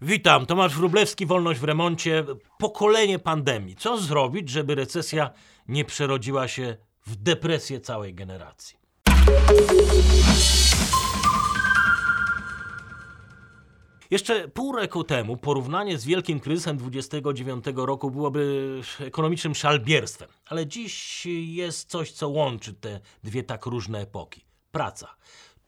Witam, Tomasz Wróblewski, Wolność w remoncie. Pokolenie pandemii. Co zrobić, żeby recesja nie przerodziła się w depresję całej generacji? Jeszcze pół roku temu porównanie z wielkim kryzysem 29 roku byłoby ekonomicznym szalbierstwem, ale dziś jest coś, co łączy te dwie tak różne epoki. Praca,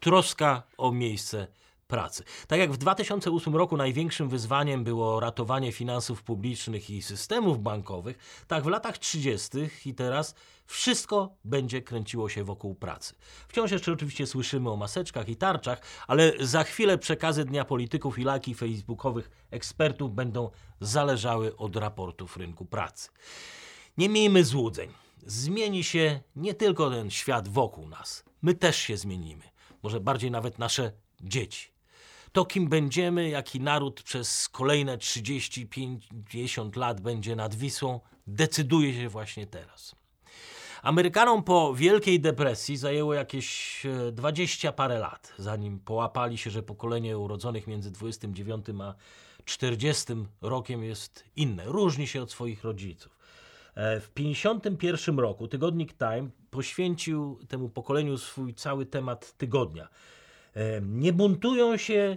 troska o miejsce pracy. Tak jak w 2008 roku największym wyzwaniem było ratowanie finansów publicznych i systemów bankowych, tak w latach 30. i teraz wszystko będzie kręciło się wokół pracy. Wciąż jeszcze oczywiście słyszymy o maseczkach i tarczach, ale za chwilę przekazy Dnia Polityków i lajki facebookowych ekspertów będą zależały od raportów rynku pracy. Nie miejmy złudzeń. Zmieni się nie tylko ten świat wokół nas. My też się zmienimy. Może bardziej nawet nasze dzieci. To, kim będziemy, jaki naród przez kolejne 30-50 lat będzie nad Wisłą, decyduje się właśnie teraz. Amerykanom po Wielkiej Depresji zajęło jakieś 20 parę lat, zanim połapali się, że pokolenie urodzonych między 29 a 40 rokiem jest inne, różni się od swoich rodziców. E, w 51 roku tygodnik Time poświęcił temu pokoleniu swój cały temat tygodnia. E, nie buntują się,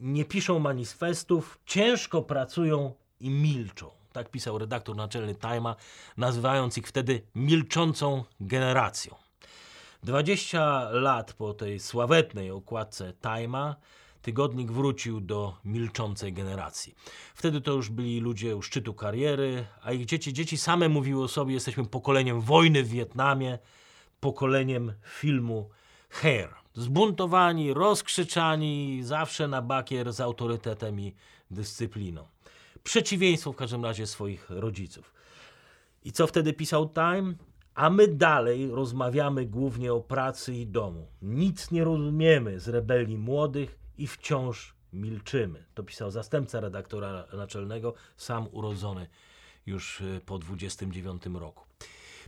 nie piszą manifestów, ciężko pracują i milczą. Tak pisał redaktor naczelny Time'a, nazywając ich wtedy milczącą generacją. 20 lat po tej sławetnej okładce Time'a tygodnik wrócił do milczącej generacji. Wtedy to już byli ludzie u szczytu kariery, a ich dzieci, dzieci same mówiły o sobie, jesteśmy pokoleniem wojny w Wietnamie, pokoleniem filmu Hair. Zbuntowani, rozkrzyczani, zawsze na bakier z autorytetem i dyscypliną. Przeciwieństwo w każdym razie swoich rodziców. I co wtedy pisał Time? A my dalej rozmawiamy głównie o pracy i domu. Nic nie rozumiemy z rebelii młodych i wciąż milczymy. To pisał zastępca redaktora naczelnego, sam urodzony już y, po 29 roku.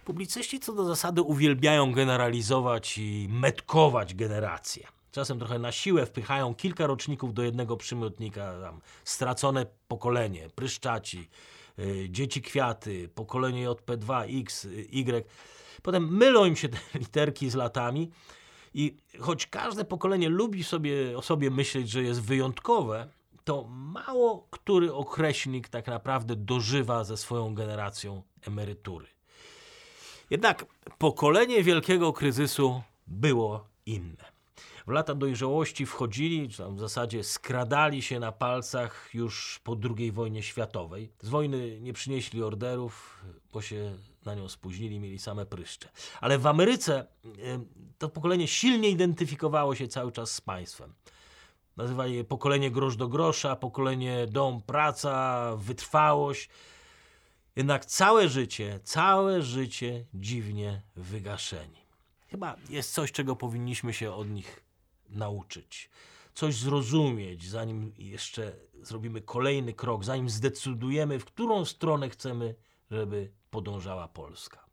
Publicyści co do zasady uwielbiają generalizować i metkować generacje. Czasem trochę na siłę wpychają kilka roczników do jednego przymiotnika. Tam, stracone pokolenie, pryszczaci, y, dzieci kwiaty, pokolenie JP2, X, Y. Potem mylą im się te literki z latami i choć każde pokolenie lubi sobie o sobie myśleć, że jest wyjątkowe, to mało który określnik tak naprawdę dożywa ze swoją generacją emerytury. Jednak pokolenie wielkiego kryzysu było inne. W lata dojrzałości wchodzili, czy tam w zasadzie skradali się na palcach już po II wojnie światowej. Z wojny nie przynieśli orderów, bo się na nią spóźnili, mieli same pryszcze. Ale w Ameryce to pokolenie silnie identyfikowało się cały czas z państwem. Nazywali je pokolenie grosz do grosza, pokolenie dom, praca, wytrwałość. Jednak całe życie, całe życie dziwnie wygaszeni. Chyba jest coś, czego powinniśmy się od nich nauczyć. Coś zrozumieć, zanim jeszcze zrobimy kolejny krok, zanim zdecydujemy, w którą stronę chcemy, żeby podążała Polska.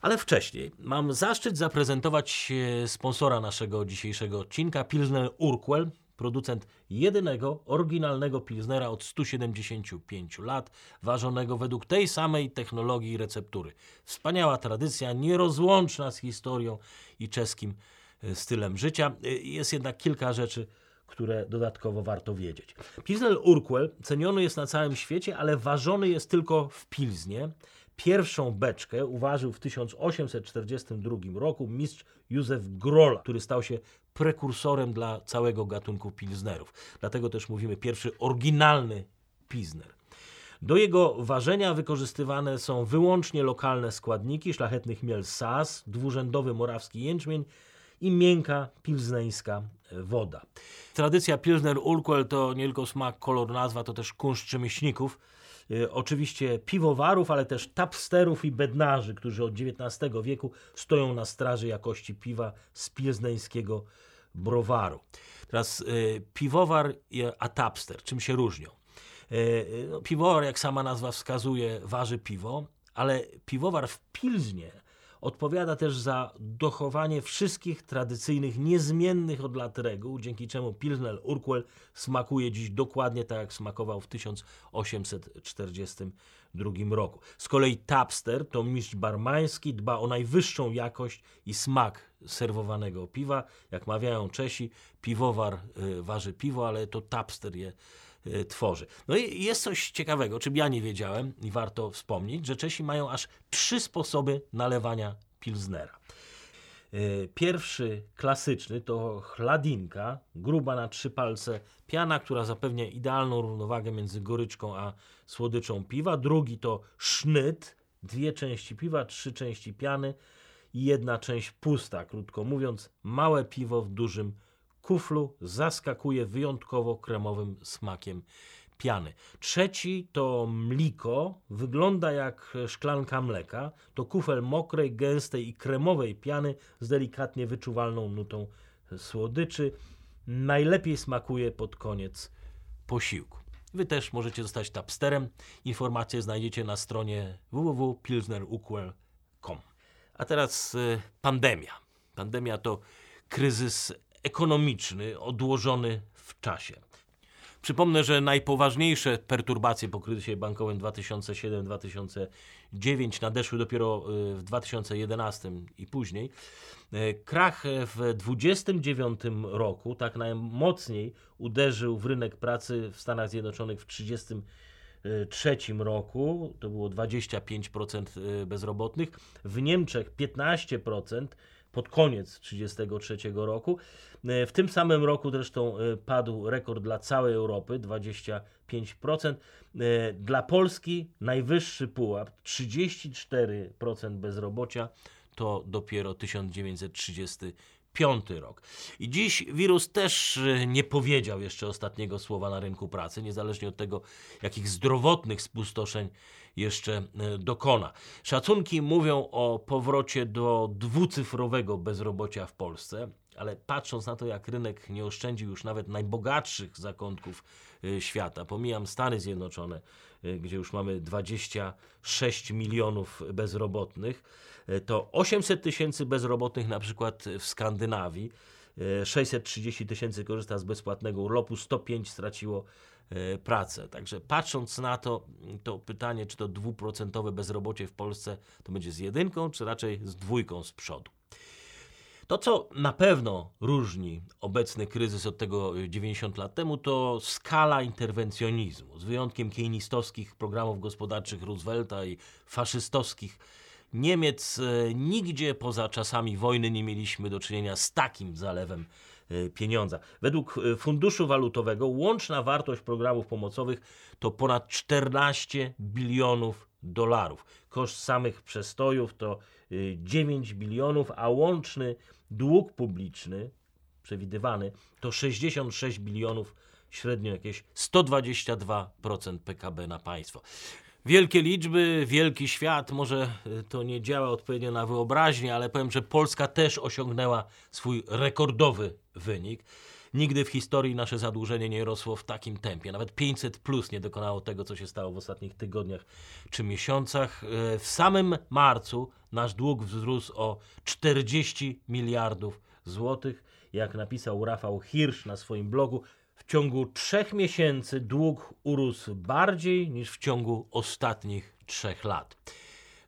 Ale wcześniej mam zaszczyt zaprezentować sponsora naszego dzisiejszego odcinka, Pilsner Urquell, producent jedynego oryginalnego Pilsnera od 175 lat, ważonego według tej samej technologii i receptury. Wspaniała tradycja, nierozłączna z historią i czeskim e, stylem życia. E, jest jednak kilka rzeczy, które dodatkowo warto wiedzieć. Pilsner Urquell ceniony jest na całym świecie, ale ważony jest tylko w Pilznie. Pierwszą beczkę uważył w 1842 roku mistrz Józef Grola, który stał się prekursorem dla całego gatunku pilsnerów. Dlatego też mówimy pierwszy oryginalny pilsner. Do jego ważenia wykorzystywane są wyłącznie lokalne składniki, szlachetny chmiel sas, dwurzędowy morawski jęczmień i miękka pilzneńska woda. Tradycja Pilsner Urquell to nie tylko smak, kolor, nazwa, to też kunszt rzemieślników. E, oczywiście piwowarów, ale też tapsterów i bednarzy, którzy od XIX wieku stoją na straży jakości piwa z pilzneńskiego browaru. Teraz y, piwowar a tapster, czym się różnią? Y, no, piwowar, jak sama nazwa wskazuje, waży piwo, ale piwowar w Pilznie odpowiada też za dochowanie wszystkich tradycyjnych, niezmiennych od lat reguł, dzięki czemu Pilsner Urquell smakuje dziś dokładnie tak, jak smakował w 1842 roku. Z kolei Tapster to mistrz barmański, dba o najwyższą jakość i smak serwowanego piwa. Jak mawiają Czesi, piwowar y, waży piwo, ale to Tapster je tworzy. No i jest coś ciekawego, czym ja nie wiedziałem i warto wspomnieć, że Czesi mają aż trzy sposoby nalewania pilsnera. Y, Pierwszy klasyczny to chladinka, gruba na trzy palce piana, która zapewnia idealną równowagę między goryczką a słodyczą piwa. Drugi to sznyt, dwie części piwa, trzy części piany i jedna część pusta. Krótko mówiąc, małe piwo w dużym kuflu zaskakuje wyjątkowo kremowym smakiem piany. Trzeci to mliko, wygląda jak szklanka mleka. To kufel mokrej, gęstej i kremowej piany z delikatnie wyczuwalną nutą słodyczy. Najlepiej smakuje pod koniec posiłku. Wy też możecie zostać tapsterem. Informacje znajdziecie na stronie www.pilsnerukwell.com. A teraz y, pandemia. Pandemia to kryzys ekonomiczny odłożony w czasie. Przypomnę, że najpoważniejsze perturbacje po kryzysie bankowym 2007-2009 nadeszły dopiero y, w 2011 i później. Y, Krach w 29 roku tak najmocniej uderzył w rynek pracy w Stanach Zjednoczonych w 1933 roku, to było 25% y, bezrobotnych, w Niemczech 15%, pod koniec 1933 roku. E, W tym samym roku zresztą e, padł rekord dla całej Europy 25%. E, Dla Polski najwyższy pułap 34% bezrobocia to dopiero 1935 rok. I dziś wirus też nie powiedział jeszcze ostatniego słowa na rynku pracy, niezależnie od tego, jakich zdrowotnych spustoszeń jeszcze e, dokona. Szacunki mówią o powrocie do dwucyfrowego bezrobocia w Polsce, ale patrząc na to, jak rynek nie oszczędził już nawet najbogatszych zakątków e, świata, pomijam Stany Zjednoczone, e, gdzie już mamy 26 milionów bezrobotnych, to 800 tysięcy bezrobotnych na przykład w Skandynawii, e, 630 tysięcy korzysta z bezpłatnego urlopu, 105 straciło pracę. Także patrząc na to, to pytanie, czy to dwuprocentowe bezrobocie w Polsce to będzie z jedynką, czy raczej z dwójką z przodu. To, co na pewno różni obecny kryzys od tego 90 lat temu, to skala interwencjonizmu. Z wyjątkiem keynesistowskich programów gospodarczych Roosevelta i faszystowskich Niemiec, e, nigdzie poza czasami wojny nie mieliśmy do czynienia z takim zalewem e, pieniądza. Według e, Funduszu Walutowego łączna wartość programów pomocowych to ponad 14 bilionów dolarów. Koszt samych przestojów to y, 9 bilionów, a łączny dług publiczny przewidywany to 66 bilionów, średnio jakieś 122% PKB na państwo. Wielkie liczby, wielki świat, może to nie działa odpowiednio na wyobraźnię, ale powiem, że Polska też osiągnęła swój rekordowy wynik. Nigdy w historii nasze zadłużenie nie rosło w takim tempie. Nawet 500 plus nie dokonało tego, co się stało w ostatnich tygodniach czy miesiącach. E, W samym marcu nasz dług wzrósł o 40 miliardów złotych. Jak napisał Rafał Hirsch na swoim blogu, w ciągu trzech miesięcy dług urósł bardziej niż w ciągu ostatnich trzech lat.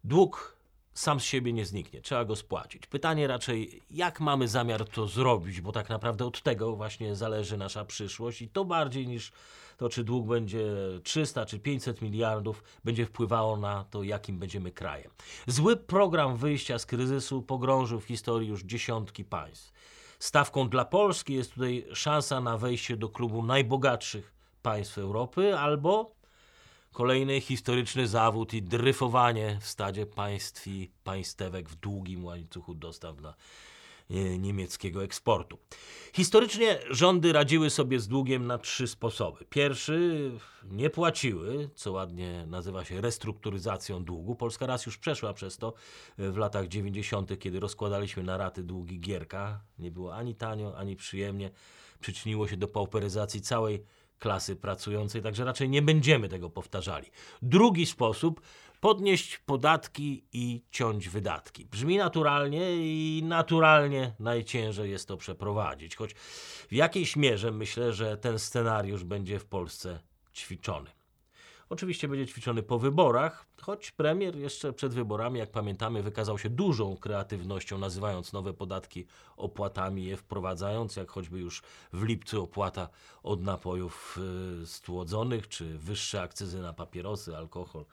Dług sam z siebie nie zniknie, trzeba go spłacić. Pytanie raczej, jak mamy zamiar to zrobić, bo tak naprawdę od tego właśnie zależy nasza przyszłość i to bardziej niż to, czy dług będzie 300 czy 500 miliardów, będzie wpływało na to, jakim będziemy krajem. Zły program wyjścia z kryzysu pogrążył w historii już dziesiątki państw. Stawką dla Polski jest tutaj szansa na wejście do klubu najbogatszych państw Europy albo Kolejny historyczny zawód i dryfowanie w stadzie państw i państewek w długim łańcuchu dostaw dla e, niemieckiego eksportu. Historycznie rządy radziły sobie z długiem na trzy sposoby. Pierwszy nie płaciły, co ładnie nazywa się restrukturyzacją długu. Polska raz już przeszła przez to w latach 90., kiedy rozkładaliśmy na raty długi Gierka. Nie było ani tanio, ani przyjemnie. Przyczyniło się do pauperyzacji całej klasy pracującej, także raczej nie będziemy tego powtarzali. Drugi sposób podnieść podatki i ciąć wydatki. Brzmi naturalnie i naturalnie najciężej jest to przeprowadzić, choć w jakiejś mierze myślę, że ten scenariusz będzie w Polsce ćwiczony. Oczywiście będzie ćwiczony po wyborach, choć premier jeszcze przed wyborami, jak pamiętamy, wykazał się dużą kreatywnością, nazywając nowe podatki opłatami, je wprowadzając, jak choćby już w lipcu opłata od napojów y, stłodzonych, czy wyższe akcyzy na papierosy, alkohol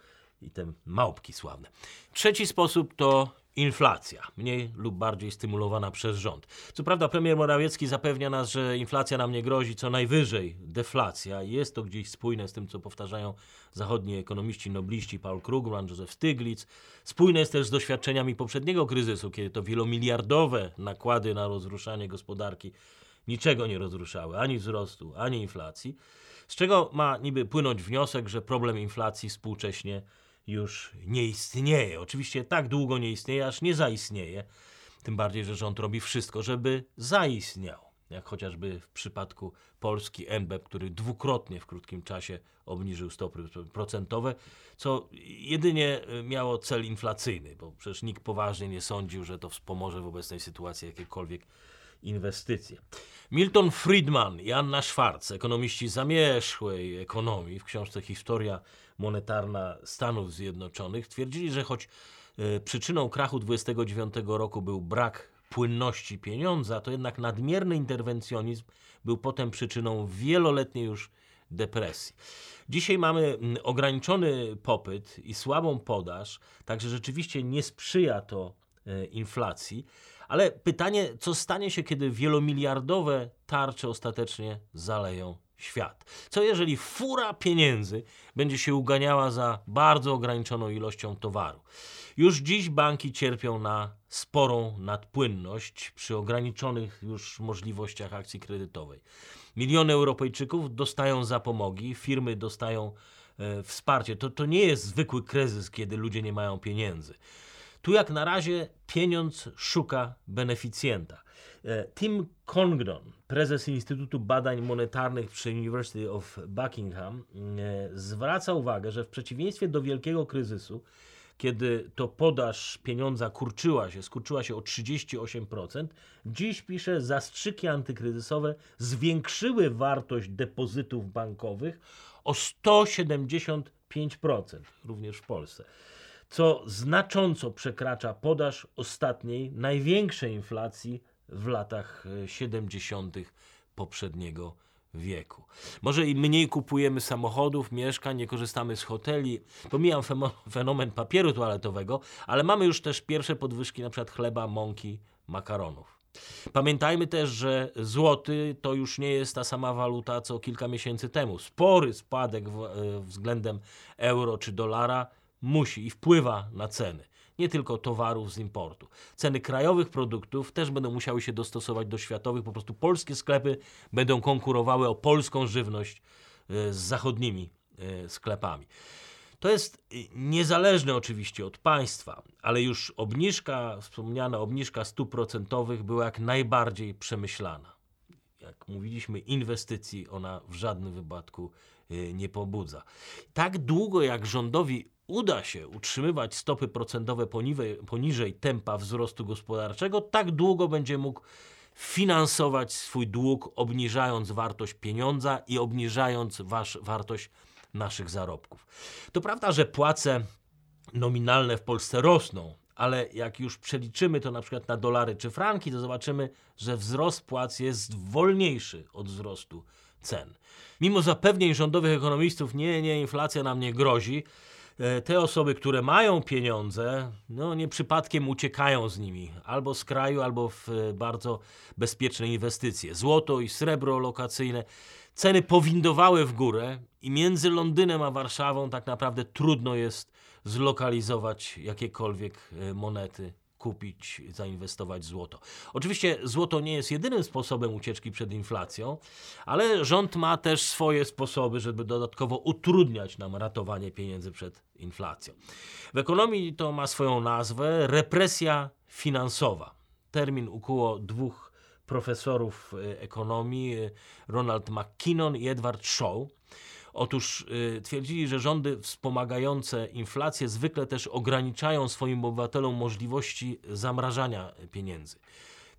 i te małpki sławne. Trzeci sposób to inflacja, mniej lub bardziej stymulowana przez rząd. Co prawda premier Morawiecki zapewnia nas, że inflacja nam nie grozi, co najwyżej deflacja. Jest to gdzieś spójne z tym, co powtarzają zachodni ekonomiści, nobliści Paul Krugman, Józef Stiglitz. Spójne jest też z doświadczeniami poprzedniego kryzysu, kiedy to wielomiliardowe nakłady na rozruszanie gospodarki niczego nie rozruszały, ani wzrostu, ani inflacji. Z czego ma niby płynąć wniosek, że problem inflacji współcześnie już nie istnieje. Oczywiście tak długo nie istnieje, aż nie zaistnieje. Tym bardziej, że rząd robi wszystko, żeby zaistniał. Jak chociażby w przypadku Polski NBP, który dwukrotnie w krótkim czasie obniżył stopy procentowe, co jedynie miało cel inflacyjny, bo przecież nikt poważnie nie sądził, że to wspomoże w obecnej sytuacji jakiekolwiek inwestycje. Milton Friedman i Anna Schwarz, ekonomiści zamierzchłej ekonomii, w książce Historia monetarna Stanów Zjednoczonych, twierdzili, że choć e, przyczyną krachu 29 roku był brak płynności pieniądza, to jednak nadmierny interwencjonizm był potem przyczyną wieloletniej już depresji. Dzisiaj mamy ograniczony popyt i słabą podaż, także rzeczywiście nie sprzyja to e, inflacji. Ale pytanie, co stanie się, kiedy wielomiliardowe tarcze ostatecznie zaleją świat? Co jeżeli fura pieniędzy będzie się uganiała za bardzo ograniczoną ilością towaru? Już dziś banki cierpią na sporą nadpłynność przy ograniczonych już możliwościach akcji kredytowej. Miliony Europejczyków dostają zapomogi, firmy dostają e, wsparcie. To, to nie jest zwykły kryzys, kiedy ludzie nie mają pieniędzy. Tu jak na razie pieniądz szuka beneficjenta. E, Tim Congdon, prezes Instytutu Badań Monetarnych przy University of Buckingham, e, zwraca uwagę, że w przeciwieństwie do wielkiego kryzysu, kiedy to podaż pieniądza kurczyła się, skurczyła się o 38%, dziś pisze, zastrzyki antykryzysowe zwiększyły wartość depozytów bankowych o 175%, również w Polsce co znacząco przekracza podaż ostatniej, największej inflacji w latach 70. E, poprzedniego wieku. Może i mniej kupujemy samochodów, mieszkań, nie korzystamy z hoteli. Pomijam fenomen papieru toaletowego, ale mamy już też pierwsze podwyżki np. chleba, mąki, makaronów. Pamiętajmy też, że złoty to już nie jest ta sama waluta co kilka miesięcy temu. Spory spadek w, e, względem euro czy dolara musi i wpływa na ceny. Nie tylko towarów z importu. Ceny krajowych produktów też będą musiały się dostosować do światowych. Po prostu polskie sklepy będą konkurowały o polską żywność e, z zachodnimi e, sklepami. To jest e, niezależne oczywiście od państwa, ale już obniżka, wspomniana obniżka stóp procentowych była jak najbardziej przemyślana. Jak mówiliśmy, inwestycji ona w żadnym wypadku nie pobudza. Tak długo jak rządowi uda się utrzymywać stopy procentowe poniżej, poniżej tempa wzrostu gospodarczego, tak długo będzie mógł finansować swój dług, obniżając wartość pieniądza i obniżając wasz, wartość naszych zarobków. To prawda, że płace nominalne w Polsce rosną, ale jak już przeliczymy to na przykład na dolary czy franki, to zobaczymy, że wzrost płac jest wolniejszy od wzrostu cen. Mimo zapewnień rządowych ekonomistów, nie, nie, inflacja nam nie grozi, E, te osoby, które mają pieniądze, no nie przypadkiem uciekają z nimi albo z kraju, albo w e, bardzo bezpieczne inwestycje. Złoto i srebro lokacyjne. Ceny powindowały w górę i między Londynem a Warszawą tak naprawdę trudno jest zlokalizować jakiekolwiek e, monety kupić, zainwestować złoto. Oczywiście złoto nie jest jedynym sposobem ucieczki przed inflacją, ale rząd ma też swoje sposoby, żeby dodatkowo utrudniać nam ratowanie pieniędzy przed inflacją. W ekonomii to ma swoją nazwę represja finansowa. Termin ukuło dwóch profesorów ekonomii Ronald McKinnon i Edward Shaw. Otóż twierdzili, że rządy wspomagające inflację zwykle też ograniczają swoim obywatelom możliwości zamrażania pieniędzy.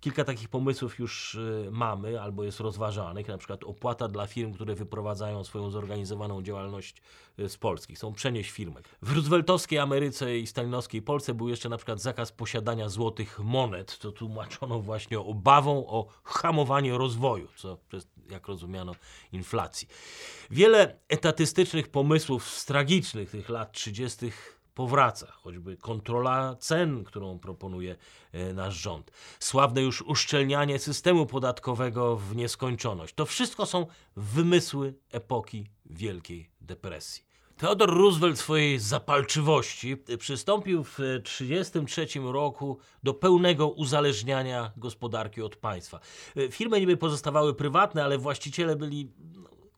Kilka takich pomysłów już y, mamy albo jest rozważanych, na przykład opłata dla firm, które wyprowadzają swoją zorganizowaną działalność y, z Polski. Chcą przenieść firmę. W rooseveltowskiej Ameryce i stalinowskiej Polsce był jeszcze na przykład zakaz posiadania złotych monet. To tłumaczono właśnie obawą o hamowanie rozwoju, co przez, jak rozumiano, inflacji. Wiele etatystycznych pomysłów tragicznych tych lat 30 powraca, choćby kontrola cen, którą proponuje e, nasz rząd, sławne już uszczelnianie systemu podatkowego w nieskończoność. To wszystko są wymysły epoki Wielkiej Depresji. Theodore Roosevelt swojej zapalczywości przystąpił w 1933 roku do pełnego uzależniania gospodarki od państwa. E, firmy niby pozostawały prywatne, ale właściciele byli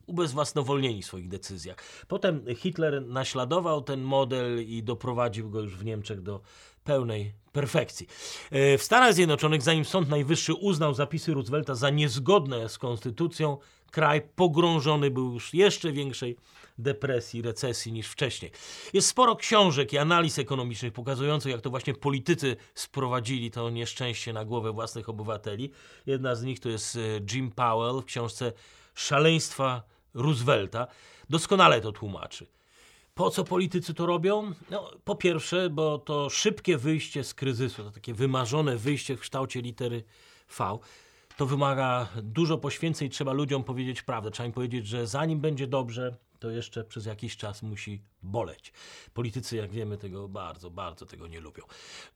ubezwłasnowolnieni w swoich decyzjach. Potem Hitler naśladował ten model i doprowadził go już w Niemczech do pełnej perfekcji. E, w Stanach Zjednoczonych, zanim Sąd Najwyższy uznał zapisy Roosevelta za niezgodne z konstytucją, kraj pogrążony był już jeszcze większej depresji, recesji niż wcześniej. Jest sporo książek i analiz ekonomicznych pokazujących, jak to właśnie politycy sprowadzili to nieszczęście na głowę własnych obywateli. Jedna z nich to jest e, Jim Powell w książce Szaleństwa Roosevelta doskonale to tłumaczy. Po co politycy to robią? No, po pierwsze, bo to szybkie wyjście z kryzysu, to takie wymarzone wyjście w kształcie litery V, to wymaga dużo poświęceń, trzeba ludziom powiedzieć prawdę. Trzeba im powiedzieć, że zanim będzie dobrze, to jeszcze przez jakiś czas musi boleć. Politycy, jak wiemy, tego bardzo, bardzo tego nie lubią.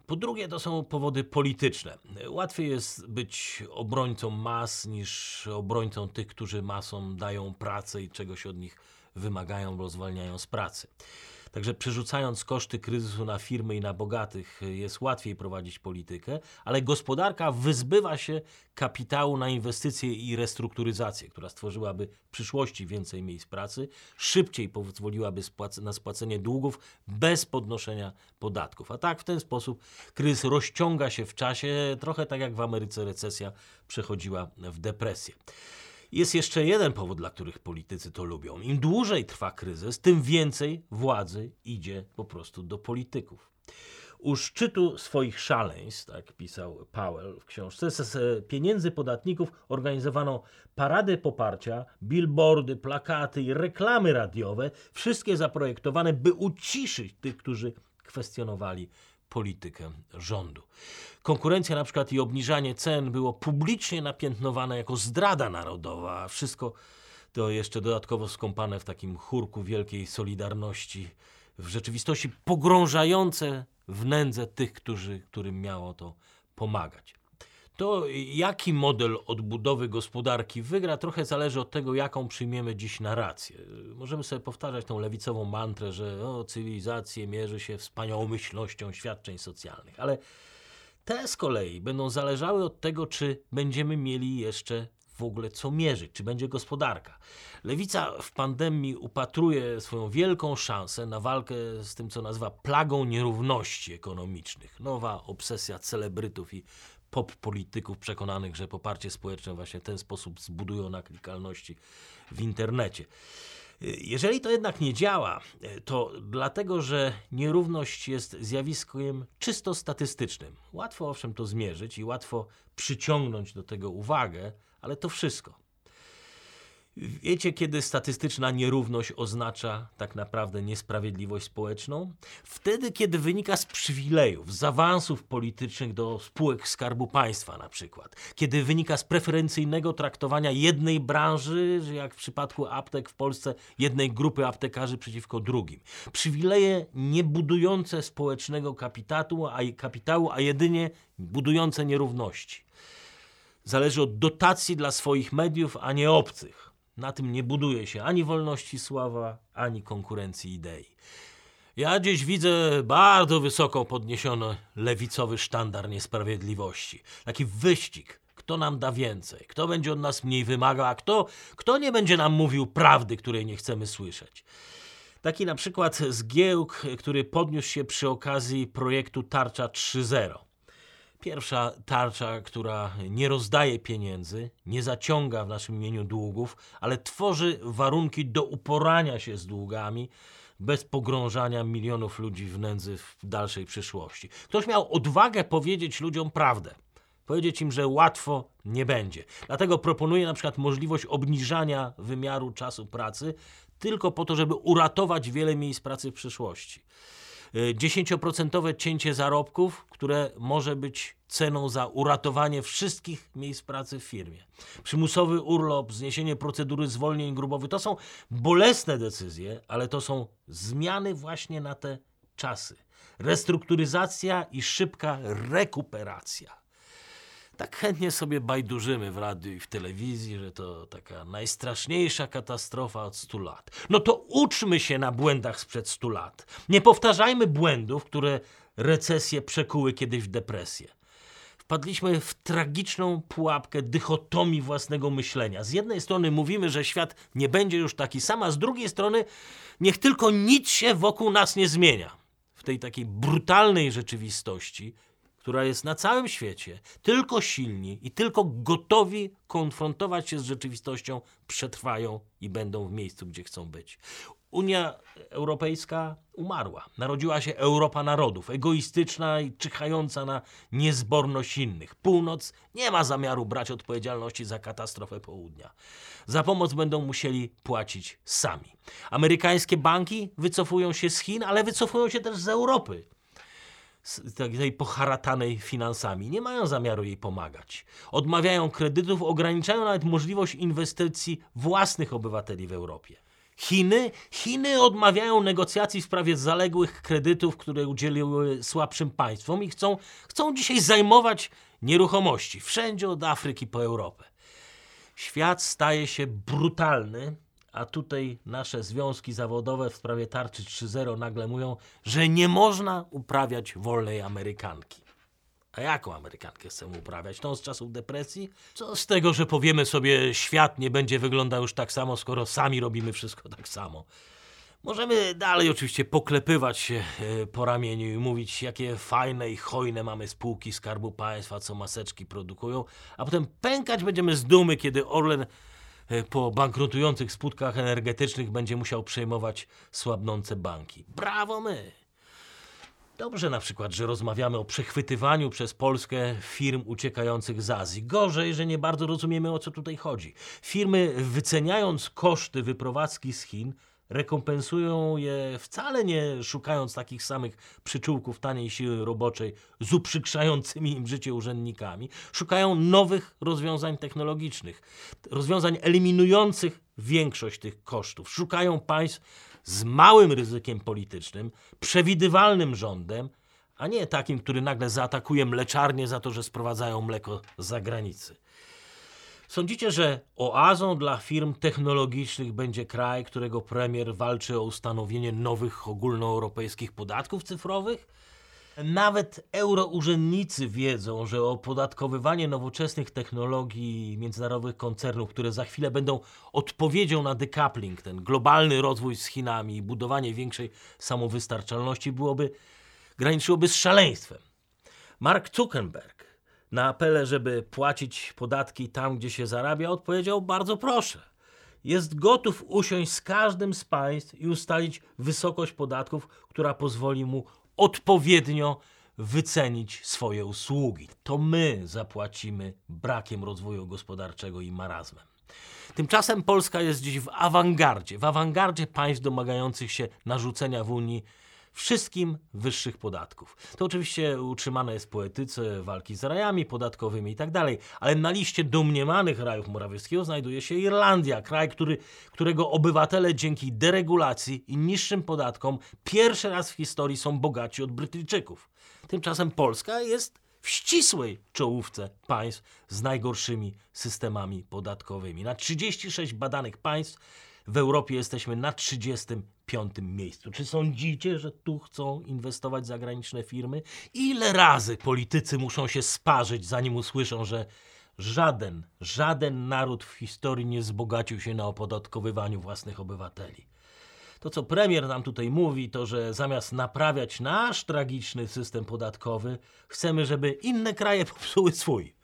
Po drugie, to są powody polityczne. Łatwiej jest być obrońcą mas niż obrońcą tych, którzy masom dają pracę i czegoś od nich wymagają, bo zwalniają z pracy. Także przerzucając koszty kryzysu na firmy i na bogatych jest łatwiej prowadzić politykę, ale gospodarka wyzbywa się kapitału na inwestycje i restrukturyzację, która stworzyłaby w przyszłości więcej miejsc pracy, szybciej pozwoliłaby na spłacenie długów bez podnoszenia podatków. A tak w ten sposób kryzys rozciąga się w czasie, trochę tak jak w Ameryce recesja przechodziła w depresję. Jest jeszcze jeden powód, dla których politycy to lubią. Im dłużej trwa kryzys, tym więcej władzy idzie po prostu do polityków. U szczytu swoich szaleństw, tak pisał Powell w książce, z pieniędzy podatników organizowano parady poparcia, billboardy, plakaty i reklamy radiowe, wszystkie zaprojektowane, by uciszyć tych, którzy kwestionowali politykę rządu. Konkurencja na przykład i obniżanie cen było publicznie napiętnowane jako zdrada narodowa, a wszystko to jeszcze dodatkowo skąpane w takim chórku wielkiej solidarności, w rzeczywistości pogrążające w nędzę tych, którzy, którym miało to pomagać. To jaki model odbudowy gospodarki wygra, trochę zależy od tego, jaką przyjmiemy dziś narrację. Możemy sobie powtarzać tą lewicową mantrę, że o, cywilizację mierzy się wspaniałomyślnością świadczeń socjalnych, ale te z kolei będą zależały od tego, czy będziemy mieli jeszcze w ogóle co mierzyć, czy będzie gospodarka. Lewica w pandemii upatruje swoją wielką szansę na walkę z tym, co nazywa plagą nierówności ekonomicznych. Nowa obsesja celebrytów i pop polityków przekonanych, że poparcie społeczne właśnie w ten sposób zbudują na klikalności w internecie. Jeżeli to jednak nie działa, to dlatego, że nierówność jest zjawiskiem czysto statystycznym. Łatwo owszem to zmierzyć i łatwo przyciągnąć do tego uwagę, ale to wszystko. Wiecie, kiedy statystyczna nierówność oznacza tak naprawdę niesprawiedliwość społeczną? Wtedy, kiedy wynika z przywilejów, z awansów politycznych do spółek Skarbu Państwa na przykład. Kiedy wynika z preferencyjnego traktowania jednej branży, jak w przypadku aptek w Polsce, jednej grupy aptekarzy przeciwko drugim. Przywileje nie budujące społecznego kapitału, a, kapitału, a jedynie budujące nierówności. Zależy od dotacji dla swoich mediów, a nie obcych na tym nie buduje się ani wolności sława, ani konkurencji idei. Ja dziś widzę bardzo wysoko podniesiony lewicowy sztandar niesprawiedliwości. Taki wyścig, kto nam da więcej, kto będzie od nas mniej wymagał, a kto, kto nie będzie nam mówił prawdy, której nie chcemy słyszeć. Taki na przykład zgiełk, który podniósł się przy okazji projektu Tarcza 3.0. Pierwsza tarcza, która nie rozdaje pieniędzy, nie zaciąga w naszym imieniu długów, ale tworzy warunki do uporania się z długami bez pogrążania milionów ludzi w nędzy w dalszej przyszłości. Ktoś miał odwagę powiedzieć ludziom prawdę. Powiedzieć im, że łatwo nie będzie. Dlatego proponuję na przykład możliwość obniżania wymiaru czasu pracy tylko po to, żeby uratować wiele miejsc pracy w przyszłości. 10% cięcie zarobków, które może być ceną za uratowanie wszystkich miejsc pracy w firmie. Przymusowy urlop, zniesienie procedury zwolnień grubowych to są bolesne decyzje, ale to są zmiany właśnie na te czasy. Restrukturyzacja i szybka rekuperacja tak chętnie sobie bajdurzymy w radiu i w telewizji, że to taka najstraszniejsza katastrofa od 100 lat. No to uczmy się na błędach sprzed 100 lat. Nie powtarzajmy błędów, które recesje przekuły kiedyś w depresję. Wpadliśmy w tragiczną pułapkę dychotomii własnego myślenia. Z jednej strony mówimy, że świat nie będzie już taki sam, a z drugiej strony niech tylko nic się wokół nas nie zmienia. W tej takiej brutalnej rzeczywistości która jest na całym świecie, tylko silni i tylko gotowi konfrontować się z rzeczywistością, przetrwają i będą w miejscu, gdzie chcą być. Unia Europejska umarła. Narodziła się Europa narodów, egoistyczna i czyhająca na niezborność innych. Północ nie ma zamiaru brać odpowiedzialności za katastrofę południa. Za pomoc będą musieli płacić sami. Amerykańskie banki wycofują się z Chin, ale wycofują się też z Europy tej poharatanej finansami. Nie mają zamiaru jej pomagać. Odmawiają kredytów, ograniczają nawet możliwość inwestycji własnych obywateli w Europie. Chiny, Chiny odmawiają negocjacji w sprawie zaległych kredytów, które udzieliły słabszym państwom i chcą, chcą dzisiaj zajmować nieruchomości wszędzie od Afryki po Europę. Świat staje się brutalny, a tutaj nasze związki zawodowe w sprawie tarczy 3.0 nagle mówią, że nie można uprawiać wolnej Amerykanki. A jaką Amerykankę chcemy uprawiać? Tą z czasów depresji? Co z tego, że powiemy sobie, świat nie będzie wyglądał już tak samo, skoro sami robimy wszystko tak samo? Możemy dalej oczywiście poklepywać się e, po ramieniu i mówić, jakie fajne i hojne mamy spółki Skarbu Państwa, co maseczki produkują, a potem pękać będziemy z dumy, kiedy Orlen po bankrutujących spółkach energetycznych będzie musiał przejmować słabnące banki. Brawo my! Dobrze na przykład, że rozmawiamy o przechwytywaniu przez Polskę firm uciekających z Azji. Gorzej, że nie bardzo rozumiemy o co tutaj chodzi. Firmy wyceniając koszty wyprowadzki z Chin rekompensują je wcale nie szukając takich samych przyczółków taniej siły roboczej z uprzykrzającymi im życie urzędnikami. Szukają nowych rozwiązań technologicznych, rozwiązań eliminujących większość tych kosztów. Szukają państw z małym ryzykiem politycznym, przewidywalnym rządem, a nie takim, który nagle zaatakuje mleczarnię za to, że sprowadzają mleko z zagranicy. Sądzicie, że oazą dla firm technologicznych będzie kraj, którego premier walczy o ustanowienie nowych ogólnoeuropejskich podatków cyfrowych? Nawet eurourzędnicy wiedzą, że opodatkowywanie nowoczesnych technologii międzynarodowych koncernów, które za chwilę będą odpowiedzią na decoupling, ten globalny rozwój z Chinami i budowanie większej samowystarczalności byłoby, graniczyłoby z szaleństwem. Mark Zuckerberg na apele, żeby płacić podatki tam, gdzie się zarabia, odpowiedział bardzo proszę. Jest gotów usiąść z każdym z państw i ustalić wysokość podatków, która pozwoli mu odpowiednio wycenić swoje usługi. To my zapłacimy brakiem rozwoju gospodarczego i marazmem. Tymczasem Polska jest dziś w awangardzie, w awangardzie państw domagających się narzucenia w Unii wszystkim wyższych podatków. To oczywiście utrzymane jest po etyce walki z rajami podatkowymi i tak dalej, ale na liście domniemanych rajów Morawieckiego znajduje się Irlandia, kraj, który, którego obywatele dzięki deregulacji i niższym podatkom pierwszy raz w historii są bogaci od Brytyjczyków. Tymczasem Polska jest w ścisłej czołówce państw z najgorszymi systemami podatkowymi. Na 36 badanych państw w Europie jesteśmy na 35 miejscu. Czy sądzicie, że tu chcą inwestować zagraniczne firmy? Ile razy politycy muszą się sparzyć, zanim usłyszą, że żaden, żaden naród w historii nie wzbogacił się na opodatkowywaniu własnych obywateli? To, co premier nam tutaj mówi, to że zamiast naprawiać nasz tragiczny system podatkowy, chcemy, żeby inne kraje popsuły swój.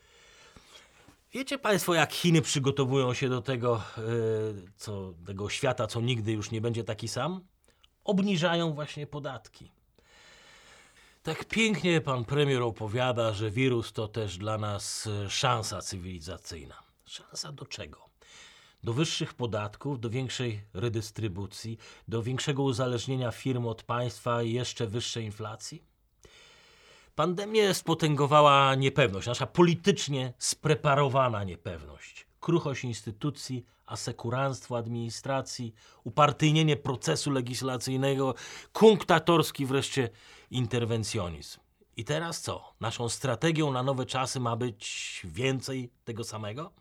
Wiecie Państwo, jak Chiny przygotowują się do tego, yy, co, tego świata, co nigdy już nie będzie taki sam? Obniżają właśnie podatki. Tak pięknie pan premier opowiada, że wirus to też dla nas e, szansa cywilizacyjna. Szansa do czego? Do wyższych podatków, do większej redystrybucji, do większego uzależnienia firm od państwa i jeszcze wyższej inflacji? Pandemię spotęgowała niepewność, nasza politycznie spreparowana niepewność. Kruchość instytucji, asekuranstwo administracji, upartyjnienie procesu legislacyjnego, kunktatorski wreszcie interwencjonizm. I teraz co? Naszą strategią na nowe czasy ma być więcej tego samego?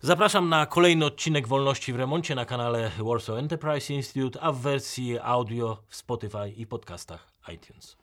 Zapraszam na kolejny odcinek Wolności w Remoncie na kanale Warsaw Enterprise Institute, a w wersji audio w Spotify i podcastach iTunes.